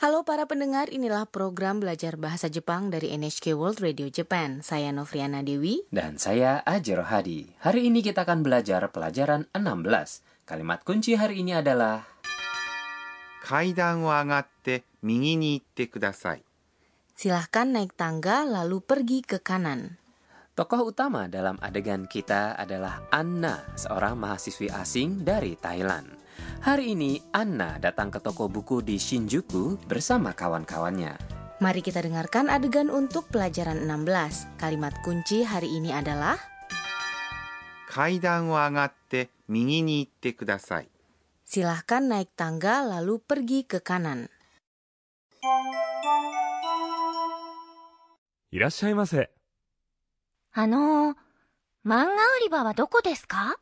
Halo para pendengar, inilah program belajar bahasa Jepang dari NHK World Radio Japan. Saya Novriana Dewi. Dan saya Ajiro Hadi. Hari ini kita akan belajar pelajaran 16. Kalimat kunci hari ini adalah... Kaidan wa agatte ni itte kudasai. Silahkan naik tangga lalu pergi ke kanan. Tokoh utama dalam adegan kita adalah Anna, seorang mahasiswi asing dari Thailand. Hari ini Anna datang ke toko buku di Shinjuku bersama kawan-kawannya. Mari kita dengarkan adegan untuk pelajaran 16. Kalimat kunci hari ini adalah 階段を上がって右に行ってください。 Silahkan naik tangga lalu pergi ke kanan. いらっしゃいませ。あのー、漫画売り場はどこですか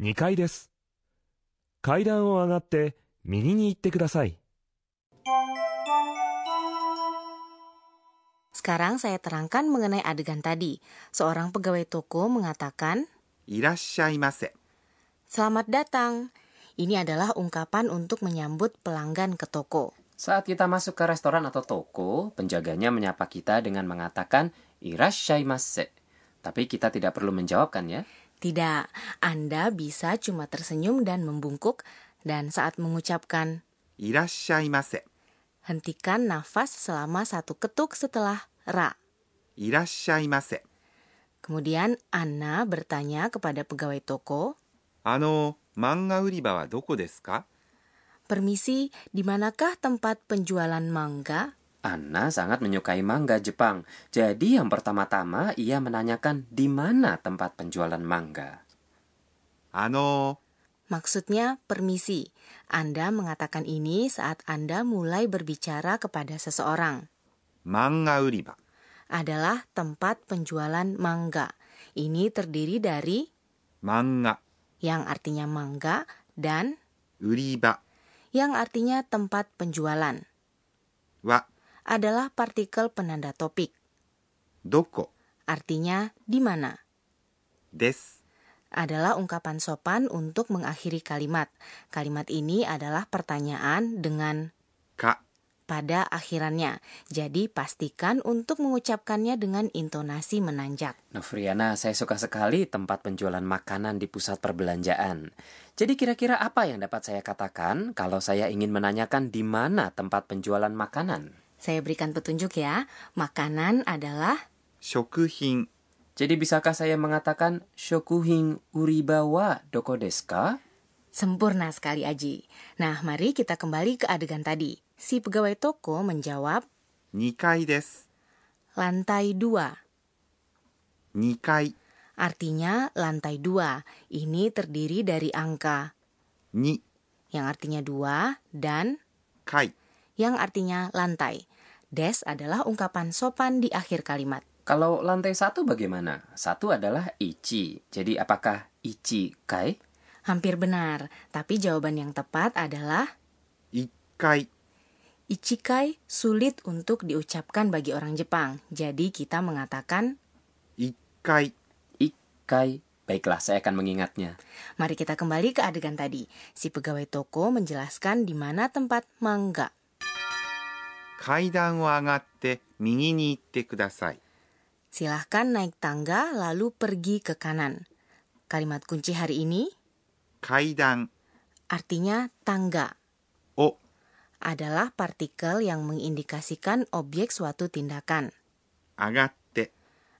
2階です。 階段を上がって右に行ってください。 Sekarang saya terangkan mengenai adegan tadi. Seorang pegawai toko mengatakan, いらっしゃいませ。 Selamat datang. Ini adalah ungkapan untuk menyambut pelanggan ke toko. Saat kita masuk ke restoran atau toko, penjaganya menyapa kita dengan mengatakan irashaimase. Tapi kita tidak perlu menjawabkan ya. Tidak, Anda bisa cuma tersenyum dan membungkuk dan saat mengucapkan irashaimase. Hentikan nafas selama satu ketuk setelah ra. Irashaimase. Kemudian Anna bertanya kepada pegawai toko, "Ano, manga uriba wa doko desu ka?" Permisi, di manakah tempat penjualan manga? Anna sangat menyukai mangga Jepang, jadi yang pertama-tama ia menanyakan di mana tempat penjualan mangga. Ano. Maksudnya permisi. Anda mengatakan ini saat Anda mulai berbicara kepada seseorang. Mangga uriba adalah tempat penjualan mangga. Ini terdiri dari mangga yang artinya mangga dan uriba yang artinya tempat penjualan. Wa adalah partikel penanda topik. Doko artinya di mana. Des adalah ungkapan sopan untuk mengakhiri kalimat. Kalimat ini adalah pertanyaan dengan ka pada akhirannya. Jadi pastikan untuk mengucapkannya dengan intonasi menanjak. Novriana, saya suka sekali tempat penjualan makanan di pusat perbelanjaan. Jadi kira-kira apa yang dapat saya katakan kalau saya ingin menanyakan di mana tempat penjualan makanan? Saya berikan petunjuk ya. Makanan adalah shokuhin. Jadi bisakah saya mengatakan shokuhin uribawa doko desu ka? Sempurna sekali Aji. Nah, mari kita kembali ke adegan tadi. Si pegawai toko menjawab, Nikai des. Lantai dua. Nikai. Artinya lantai dua. Ini terdiri dari angka. Ni. Yang artinya dua dan. Kai yang artinya lantai. Des adalah ungkapan sopan di akhir kalimat. Kalau lantai satu bagaimana? Satu adalah ichi. Jadi apakah ichi kai? Hampir benar, tapi jawaban yang tepat adalah 1階、ichikai sulit untuk diucapkan bagi orang Jepang. Jadi kita mengatakan, 1階、Ikai. Baiklah, saya akan mengingatnya. mari kita kembali ke adegan tadi. Si pegawai toko menjelaskan di mana tempat mangga. 階段を上がって右に行ってください。 Silahkan naik tangga lalu pergi ke kanan. Kalimat kunci hari ini 階段 artinya tangga. を adalah partikel yang mengindikasikan objek suatu tindakan. 上がって、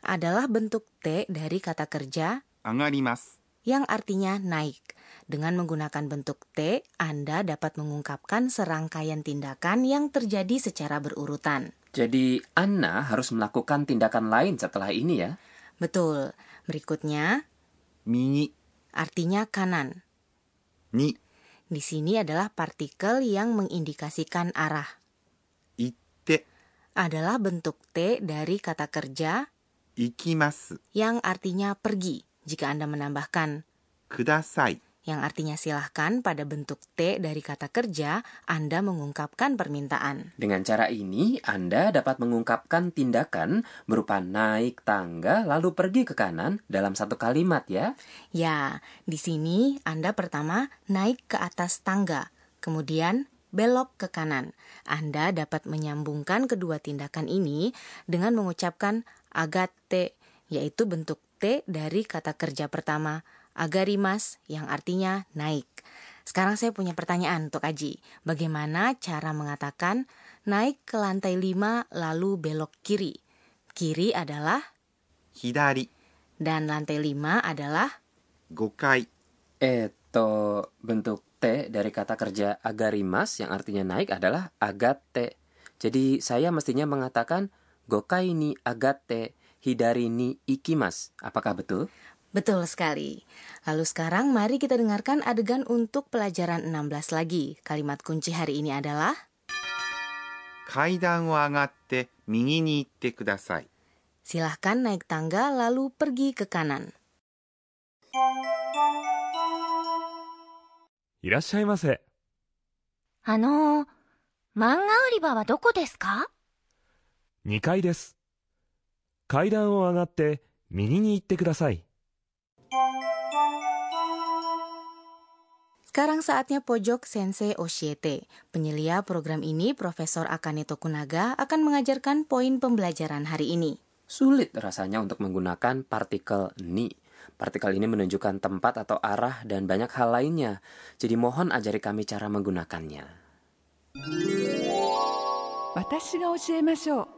Adalah bentuk T dari kata kerja 上がります。 yang artinya naik. Dengan menggunakan bentuk T, Anda dapat mengungkapkan serangkaian tindakan yang terjadi secara berurutan. Jadi, Anna harus melakukan tindakan lain setelah ini ya? Betul. Berikutnya, mini artinya kanan. Ni di sini adalah partikel yang mengindikasikan arah. Itte adalah bentuk T dari kata kerja ikimasu yang artinya pergi jika Anda menambahkan kudasai yang artinya silahkan pada bentuk T dari kata kerja, Anda mengungkapkan permintaan. Dengan cara ini, Anda dapat mengungkapkan tindakan berupa naik tangga lalu pergi ke kanan dalam satu kalimat ya. Ya, di sini Anda pertama naik ke atas tangga, kemudian belok ke kanan. Anda dapat menyambungkan kedua tindakan ini dengan mengucapkan agate, yaitu bentuk T dari kata kerja pertama, agarimas, yang artinya naik. Sekarang saya punya pertanyaan untuk Aji. Bagaimana cara mengatakan naik ke lantai 5 lalu belok kiri? Kiri adalah 左 dan lantai 5 adalah 5階 Eto bentuk T dari kata kerja agarimas yang artinya naik adalah agate. Jadi saya mestinya mengatakan gokai ni agate hidari ni ikimas. Apakah betul? Betul sekali. Lalu sekarang mari kita dengarkan adegan untuk pelajaran 16 lagi. Kalimat kunci hari ini adalah 階段を上がって右に行ってください silahkan naik tangga lalu pergi ke kanan. いらっしゃいませ。あのー、漫画売り場はどこですか2階です。 階段を上がって右に行ってください。 Sekarang saatnya pojok Sensei Oshiete. Penyelia program ini, Profesor Akane Tokunaga, akan mengajarkan poin pembelajaran hari ini. Sulit rasanya untuk menggunakan partikel ni. Partikel ini menunjukkan tempat atau arah dan banyak hal lainnya. Jadi mohon ajari kami cara menggunakannya. 私が教えましょう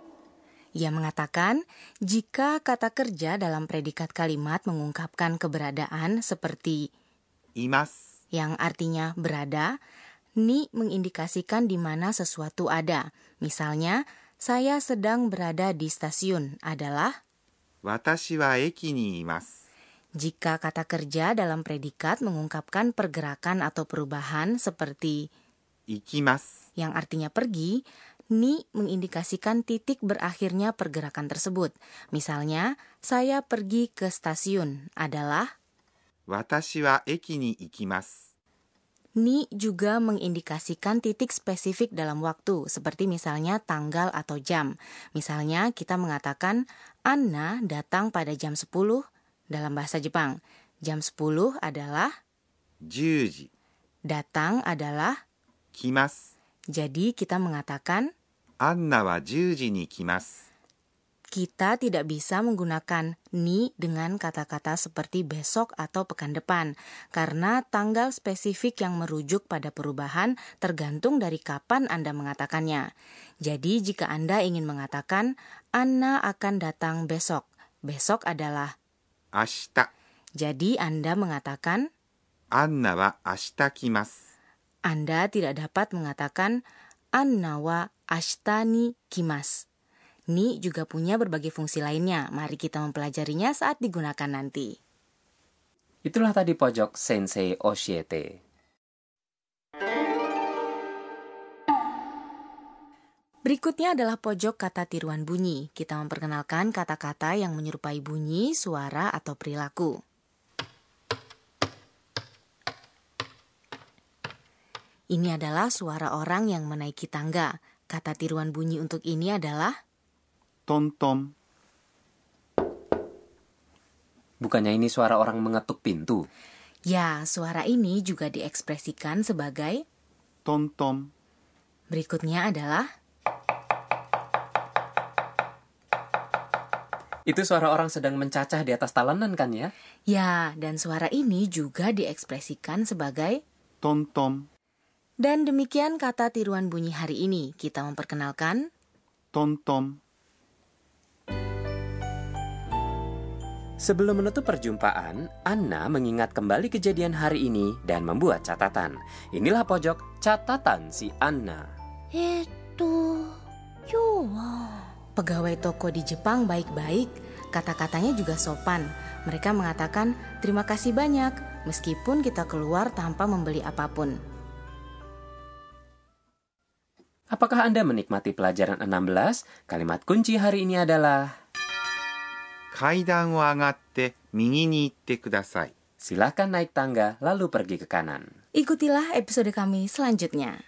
ia mengatakan, jika kata kerja dalam predikat kalimat mengungkapkan keberadaan seperti imas yang artinya berada, ni mengindikasikan di mana sesuatu ada. Misalnya, saya sedang berada di stasiun adalah watashi wa eki ni imasu. Jika kata kerja dalam predikat mengungkapkan pergerakan atau perubahan seperti ikimas yang artinya pergi, ni mengindikasikan titik berakhirnya pergerakan tersebut. Misalnya, saya pergi ke stasiun adalah Watashi wa eki ni ikimasu. Ni juga mengindikasikan titik spesifik dalam waktu, seperti misalnya tanggal atau jam. Misalnya, kita mengatakan Anna datang pada jam 10 dalam bahasa Jepang. Jam 10 adalah Juji. Datang adalah kimas. Jadi kita mengatakan Anna wa juji ni kimasu. Kita tidak bisa menggunakan ni dengan kata-kata seperti besok atau pekan depan karena tanggal spesifik yang merujuk pada perubahan tergantung dari kapan Anda mengatakannya. Jadi jika Anda ingin mengatakan Anna akan datang besok, besok adalah ashita. Jadi Anda mengatakan Anna wa ashita kimasu. Anda tidak dapat mengatakan Anna wa ashita ni kimas. Ni juga punya berbagai fungsi lainnya. Mari kita mempelajarinya saat digunakan nanti. Itulah tadi pojok Sensei Oshiete. Berikutnya adalah pojok kata tiruan bunyi. Kita memperkenalkan kata-kata yang menyerupai bunyi, suara, atau perilaku. Ini adalah suara orang yang menaiki tangga. Kata tiruan bunyi untuk ini adalah tom-tom. Bukannya ini suara orang mengetuk pintu? Ya, suara ini juga diekspresikan sebagai tom-tom. Berikutnya adalah Itu suara orang sedang mencacah di atas talenan kan ya? Ya, dan suara ini juga diekspresikan sebagai tom-tom. Dan demikian kata tiruan bunyi hari ini. Kita memperkenalkan tom-tom. Sebelum menutup perjumpaan, Anna mengingat kembali kejadian hari ini dan membuat catatan. Inilah pojok catatan si Anna. Itu Yuwa. Pegawai toko di Jepang baik-baik, kata-katanya juga sopan. Mereka mengatakan terima kasih banyak meskipun kita keluar tanpa membeli apa pun. Apakah Anda menikmati pelajaran 16? Kalimat kunci hari ini adalah 階段を上がって右に行ってください Silahkan naik tangga lalu pergi ke kanan. Ikutilah episode kami selanjutnya.